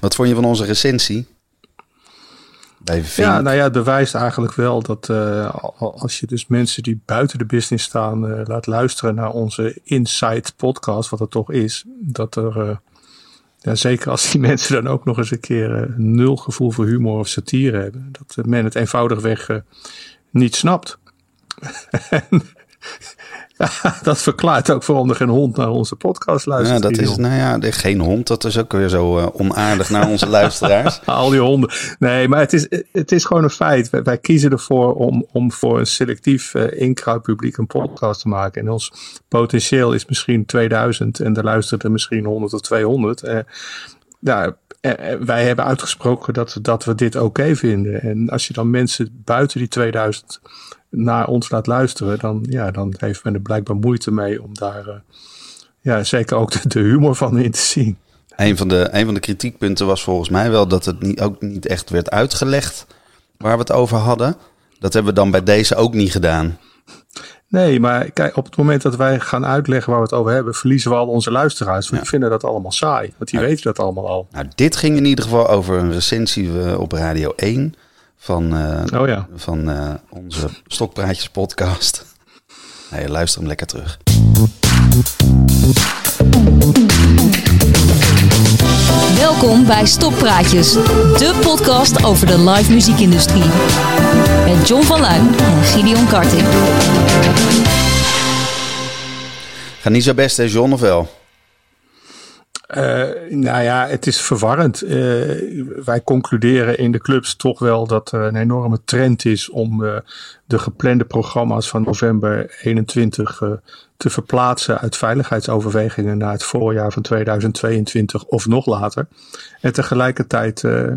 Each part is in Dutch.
Wat vond je van onze recensie? Ja, nou ja, het bewijst eigenlijk wel dat uh, als je dus mensen die buiten de business staan uh, laat luisteren naar onze Insight podcast, wat het toch is, dat er, uh, ja, zeker als die mensen dan ook nog eens een keer nul gevoel voor humor of satire hebben, dat men het eenvoudigweg niet snapt. dat verklaart ook waarom er geen hond naar onze podcast luistert. Ja, dat is, nou ja, geen hond, dat is ook weer zo uh, onaardig naar onze luisteraars. Al die honden. Nee, maar het is, het is gewoon een feit. Wij, kiezen ervoor om, om voor een selectief uh, inkruidpubliek een podcast te maken. En ons potentieel is misschien 2000 en er luisteren er misschien 100 of 200. Uh, nou, wij hebben uitgesproken dat, dat we dit oké vinden. En als je dan mensen buiten die 2000 naar ons laat luisteren, dan, ja, dan heeft men er blijkbaar moeite mee om daar uh, ja, zeker ook de, humor van in te zien. Een van, de, een van de kritiekpunten was volgens mij wel dat het niet, ook niet echt werd uitgelegd waar we het over hadden. Dat hebben we dan bij deze ook niet gedaan. Nee, maar kijk, op het moment dat wij gaan uitleggen waar we het over hebben, verliezen we al onze luisteraars. Want die vinden dat allemaal saai. Want die weten dat allemaal al. Nou, dit ging in ieder geval over een recensie eh, op Radio 1 van, uh, oh ja. van uh, onze Stokpraatjes podcast. Nee, luister hem lekker terug. Welkom bij Stokpraatjes, de podcast over de live muziekindustrie. Met John van Luijn en Gideon Karting. Ga niet zo best, hè, John, of wel? Uh, nou ja, het is verwarrend. Uh, wij concluderen in de clubs toch wel dat er een enorme trend is om uh, de geplande programma's van november 21 te verplaatsen uit veiligheidsoverwegingen naar het voorjaar van 2022 of nog later. En tegelijkertijd uh,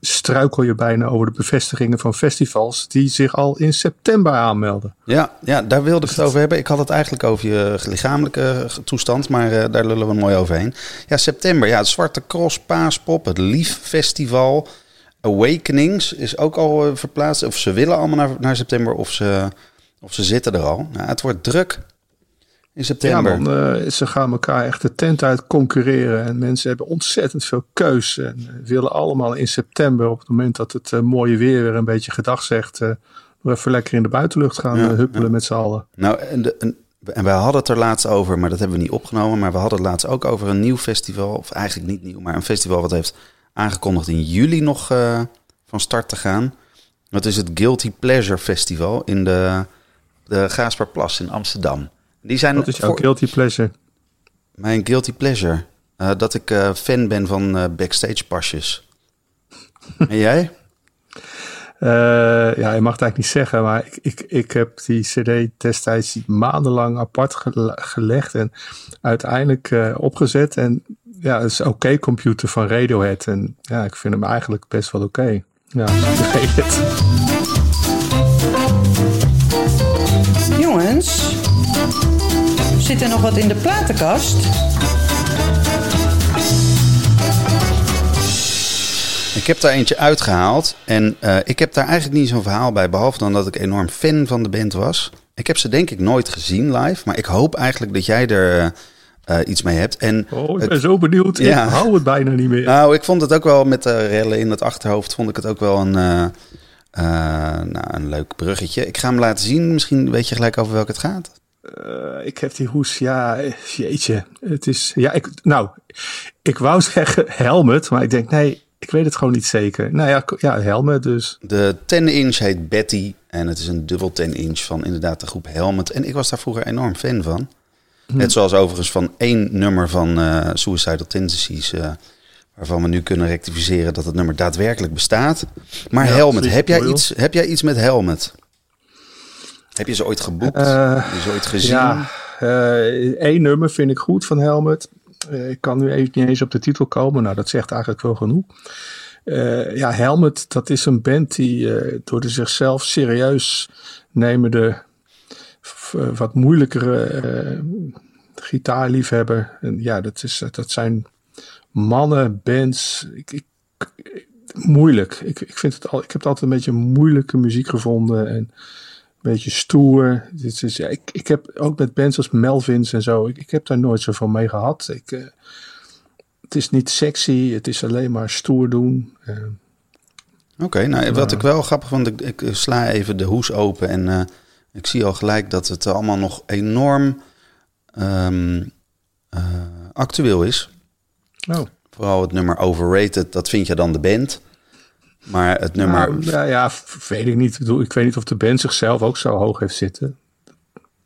struikel je bijna over de bevestigingen van festivals die zich al in september aanmelden. Ja, ja daar wilde ik het over hebben. Ik had het eigenlijk over je lichamelijke toestand, maar uh, daar lullen we mooi overheen. Ja, september. Ja, het Zwarte Cross, Paaspop, het Lief Festival. Awakenings is ook al uh, verplaatst. Of ze willen allemaal naar, naar september of ze, of ze zitten er al. Nou, het wordt druk in september. Ja, man, uh, ze gaan elkaar echt de tent uit concurreren. En mensen hebben ontzettend veel keus. En uh, willen allemaal in september, op het moment dat het uh, mooie weer weer een beetje gedag zegt, nog even lekker in de buitenlucht gaan huppelen met z'n allen. Nou, en, de, en, en wij hadden het er laatst over, maar dat hebben we niet opgenomen. Maar we hadden het laatst ook over een nieuw festival. Of eigenlijk niet nieuw, maar een festival wat heeft aangekondigd in juli nog van start te gaan. Dat is het Guilty Pleasure Festival in de, de Gaasperplas in Amsterdam. Die zijn Wat is jouw guilty pleasure? Mijn guilty pleasure? Uh, dat ik uh, fan ben van backstage pasjes. en jij? ja, je mag het eigenlijk niet zeggen, maar ik, ik, ik heb die CD destijds maandenlang apart gelegd en uiteindelijk opgezet. En ja, het is oké okay computer van Radiohead. En ja, ik vind hem eigenlijk best wel oké. Okay. Ja, ik weet het. Jongens, Zit er nog wat in de platenkast? Ik heb daar eentje uitgehaald en uh, ik heb daar eigenlijk niet zo'n verhaal bij, behalve dan dat ik enorm fan van de band was. Ik heb ze denk ik nooit gezien live, maar ik hoop eigenlijk dat jij er uh, iets mee hebt. En oh, ik ben zo benieuwd. Ja. Ik hou het bijna niet meer. Nou, ik vond het ook wel met de rellen in het achterhoofd, vond ik het ook wel een, uh, nou, een leuk bruggetje. Ik ga hem laten zien, misschien weet je gelijk over welke het gaat. Ik heb die hoes, ja, jeetje. Het is, ja, ik, nou, ik wou zeggen helmet, maar ik denk, nee, ik weet het gewoon niet zeker. Nou ja, ja helmet dus. De 10-inch heet Betty en het is een dubbel 10-inch van inderdaad de groep Helmet. En ik was daar vroeger enorm fan van. Hm. Net zoals overigens van één nummer van uh, Suicidal Tendencies, uh, waarvan we nu kunnen rectificeren dat het nummer daadwerkelijk bestaat. Maar Helmet, heb jij, iets, heb jij iets met Helmet? Heb je ze ooit geboekt? Uh, Heb je ze ooit gezien? Ja, uh, één nummer vind ik goed van Helmet. Uh, ik kan nu even niet eens op de titel komen. Nou, dat zegt eigenlijk wel genoeg. ja, Helmet, dat is een band die door de zichzelf serieus nemende, wat moeilijkere gitaarliefhebber. En ja, dat, is, dat zijn mannen, bands. Ik, ik, moeilijk. Ik, ik, vind het al, ik heb altijd een beetje moeilijke muziek gevonden. En beetje stoer. Dit is, ja, ik, ik heb ook met bands als Melvins en zo, ik, ik heb daar nooit zo van mee gehad. Ik, uh, het is niet sexy, het is alleen maar stoer doen. Oké, nou wat ik wel grappig vond, ik, ik sla even de hoes open en uh, ik zie al gelijk dat het allemaal nog enorm um, uh, actueel is. Oh. Vooral het nummer Overrated, dat vind je dan de band. Maar het nummer... Nou, ja, ja, weet ik niet. Ik weet niet of de band zichzelf ook zo hoog heeft zitten.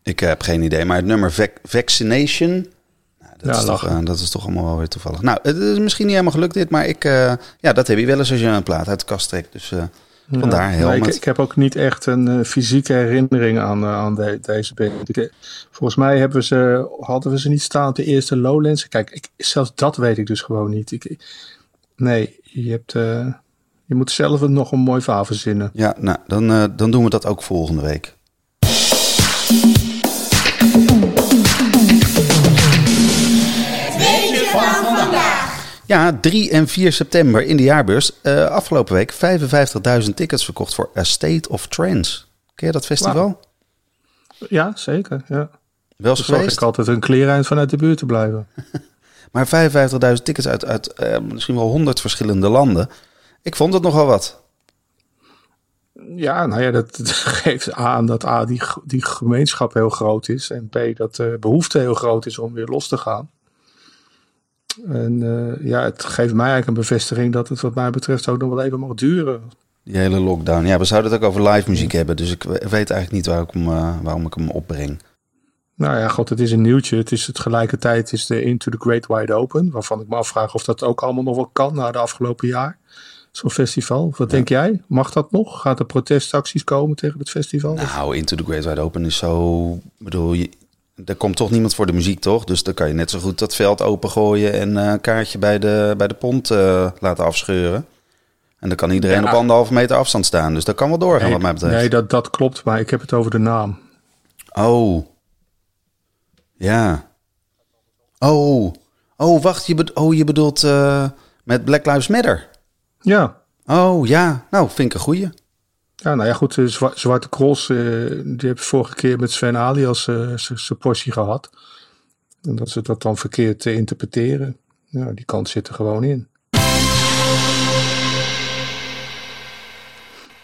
Ik heb geen idee. Maar het nummer vac Vaccination... Nou, dat, Ja, is toch, eh, dat is toch allemaal wel weer toevallig. Nou, het is misschien niet helemaal gelukt dit. Maar ik, eh, ja, dat heb je wel eens als je een plaat uit de kast trekt. Dus eh, vandaar ik, ik heb ook niet echt een eh, fysieke herinnering aan, eh, aan de- deze band. Eh, volgens mij hebben we ze, hadden we ze niet staan op de eerste Lowlands. Kijk, ik, zelfs dat weet ik dus gewoon niet. Ik, nee, je, hebt, eh, je moet zelf het nog een mooi verhaal verzinnen. Ja, nou, dan, eh, dan doen we dat ook volgende week. Ja, 3 en 4 september in de jaarbeurs. Eh, afgelopen week 55.000 tickets verkocht voor A State of Trance. Ken je dat festival? Ja, zeker. Ja. Wel eens Dus zorg geweest? ik altijd een kleereind vanuit de buurt te blijven. Maar 55.000 tickets uit, uit eh, misschien wel 100 verschillende landen. Ik vond het nogal wat. Ja, nou ja, dat, dat geeft aan dat A, die, die gemeenschap heel groot is. En B, dat de behoefte heel groot is om weer los te gaan. En eh, ja, het geeft mij eigenlijk een bevestiging dat het wat mij betreft ook nog wel even mag duren. Die hele lockdown. Ja, we zouden het ook over live muziek hebben. Dus ik we- weet eigenlijk niet waar ik hem, eh, waarom ik hem opbreng. Nou ja, god, het is een nieuwtje. Het is tegelijkertijd is de Into the Great Wide Open. Waarvan ik me afvraag of dat ook allemaal nog wel kan na de afgelopen jaar. Zo'n festival. Wat denk jij? Mag dat nog? Gaat er protestacties komen tegen het festival? Nou, Into the Great Wide Open is zo... Ik bedoel, je, er komt toch niemand voor de muziek, toch? Dus dan kan je net zo goed dat veld opengooien... en eh, een kaartje bij de, bij de pont eh, laten afscheuren. En dan kan iedereen Ja. op anderhalve meter afstand staan. Dus dat kan wel doorgaan, wat mij betreft. nee dat, dat klopt. Maar ik heb het over de naam. Oh. Ja. Oh. Oh, wacht. Je, oh, je bedoelt eh, met Black Lives Matter? Ja, Oh, ja. Nou, vind ik een goeie. Ja, nou ja, goed. Zwa- Zwarte Cross, eh, die heb vorige keer met Sven Alias eh, z- zijn portie gehad. En dat ze dat dan verkeerd te interpreteren. Ja, die kant zit er gewoon in.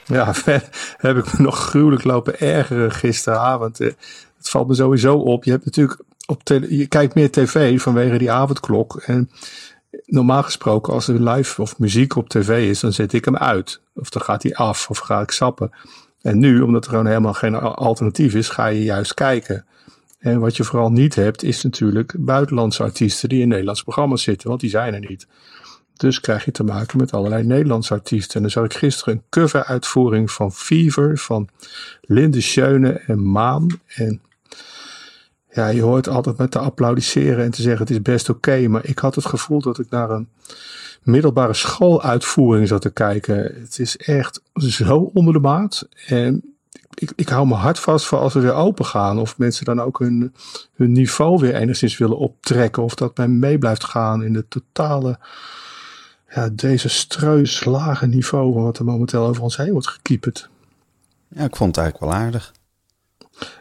Ja, verder heb ik me nog gruwelijk lopen ergeren gisteravond. Eh, Het valt me sowieso op. Je hebt natuurlijk op je kijkt meer tv vanwege die avondklok. En normaal gesproken, als er live of muziek op tv is, dan zet ik hem uit. Of dan gaat hij af, of ga ik sappen. En nu, omdat er gewoon helemaal geen al- alternatief is, ga je juist kijken. En wat je vooral niet hebt, is natuurlijk buitenlandse artiesten die in Nederlandse programma's zitten, want die zijn er niet. Dus krijg je te maken met allerlei Nederlandse artiesten. En dan zag ik gisteren een cover-uitvoering van Fever, van Linde Schöne en Maan. En ja, je hoort altijd met te applaudisseren en te zeggen het is best oké. maar ik had het gevoel dat ik naar een middelbare schooluitvoering zat te kijken. Het is echt zo onder de maat. En ik, ik hou mijn hart vast voor als we weer open gaan. Of mensen dan ook hun, hun niveau weer enigszins willen optrekken. Of dat men mee blijft gaan in de totale, ja, desastreus lage niveau. van Wat er momenteel over ons heen wordt gekieperd. Ja, ik vond het eigenlijk wel aardig.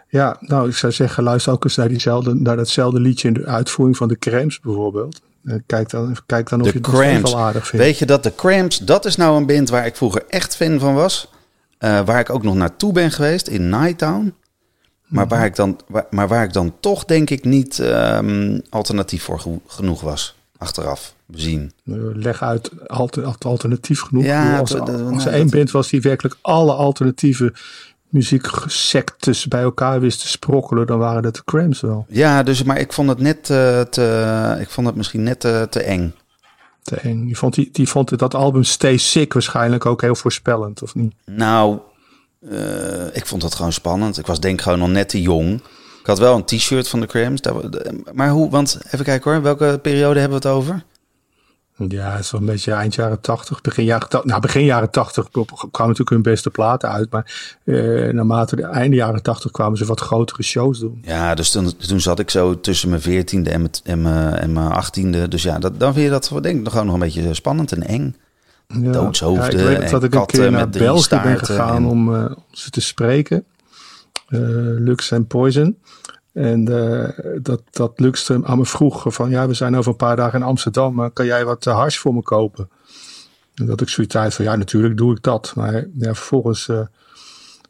Ja, nou, ik zou zeggen, luister ook eens naar, diezelfde, naar datzelfde liedje in de uitvoering van de Cramps bijvoorbeeld. Eh, Kijk dan, kijk dan of De je het nog wel aardig vindt. Weet je dat de Cramps, dat is nou een band waar ik vroeger echt fan van was. Eh, waar ik ook nog naartoe ben geweest in Nighttown. Maar, Mhm. waar ik dan, waar- maar waar ik dan toch denk ik niet ehm, alternatief voor ge- genoeg was. Achteraf bezien. Leg uit, alter, alternatief genoeg. Ja, als er, als er nou, één dat- band was die werkelijk alle alternatieve muzieksectes bij elkaar wist te sprokkelen, dan waren dat de Cramps wel. Ja, dus, maar ik vond het net eh, te, ik vond het misschien net te, te eng. Te eng. Die vond, die, die vond dat album Stay Sick waarschijnlijk ook heel voorspellend, of niet? Nou, eh, ik vond dat gewoon spannend. Ik was denk ik gewoon nog net te jong. Ik had wel een t-shirt van de Cramps. Maar hoe, want even kijken hoor, welke periode hebben we het over? Ja, een beetje eind jaren 80, begin jaren 80. Nou, begin jaren 80 kwamen natuurlijk hun beste platen uit. Maar eh, naarmate de einde jaren 80 kwamen ze wat grotere shows doen. Ja, dus toen, toen zat ik zo tussen mijn veertiende en mijn, en mijn, en mijn achttiende. Dus ja, dat, dan vind je dat denk ik nog gewoon nog een beetje spannend en eng. Ja. Doodshoofden ik weet en dat ik een keer naar België ben gegaan en- om, eh, om ze te spreken. Eh, Lux en Poison. En eh, dat, dat Luxem aan me vroeg van ja, we zijn over een paar dagen in Amsterdam, maar kan jij wat uh, hars voor me kopen? En dat ik zoiets uit van ja, natuurlijk doe ik dat. Maar ja, vervolgens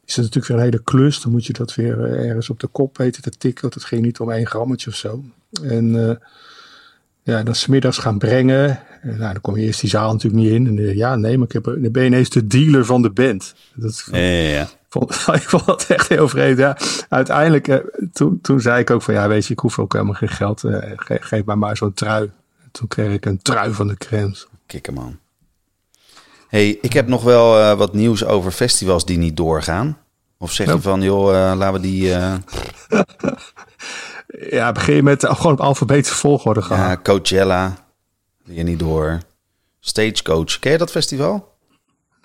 is het natuurlijk weer een hele klus. Dan moet je dat weer ergens op de kop weten te tikken. Dat ging niet om één grammetje of zo. En ja, dan smiddags gaan brengen. En, nou, dan kom je eerst die zaal natuurlijk niet in. En ja, nee, maar ik heb, dan ben je ineens de dealer van de band. Dat, ja, ja. Vond, ik vond dat echt heel vreemd. Ja, uiteindelijk, eh, toen, toen zei ik ook van ja, weet je, ik hoef ook helemaal geen geld. Eh, ge, geef mij maar zo'n trui. Toen kreeg ik een trui van de Krens. Kikkerman. hey, ik heb nog wel uh, wat nieuws over festivals die niet doorgaan. Of zeg je van, joh, laten we die... ja, begin je met gewoon op alfabetische volgorde gaan. Ja, Coachella, die je niet door. Stagecoach, ken je dat festival?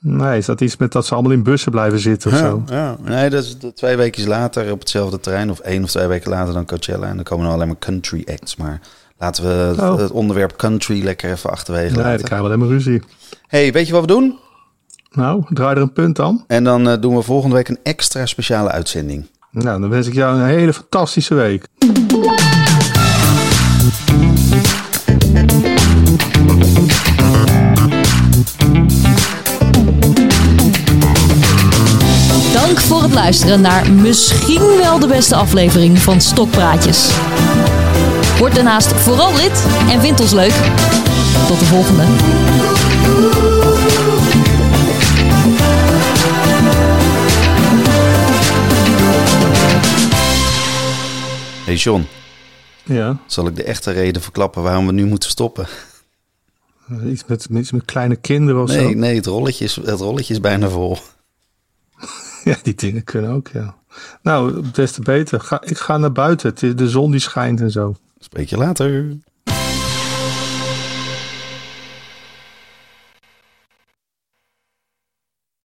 Nee, is dat iets met dat ze allemaal in bussen blijven zitten of ja, zo? Ja, nee, dat is twee weken later op hetzelfde terrein. Of één of twee weken later dan Coachella. En dan komen er alleen maar country acts. Maar laten we oh. het onderwerp country lekker even achterwege nee, laten. Nee, dan krijgen we alleen maar ruzie. hey, weet je wat we doen? Nou, draai er een punt dan. En dan uh, doen we volgende week een extra speciale uitzending. Nou, dan wens ik jou een hele fantastische week. Luisteren naar misschien wel de beste aflevering van Stokpraatjes. Word daarnaast vooral lid en vind ons leuk. Tot de volgende. Hey John. Ja? Zal ik de echte reden verklappen waarom we nu moeten stoppen? Iets met, iets met kleine kinderen of nee, zo? Nee, het rolletje, is, het rolletje is bijna vol. Ja, die dingen kunnen ook, ja. Nou, des te beter. Ga, ik ga naar buiten. De zon die schijnt en zo. Spreek je later.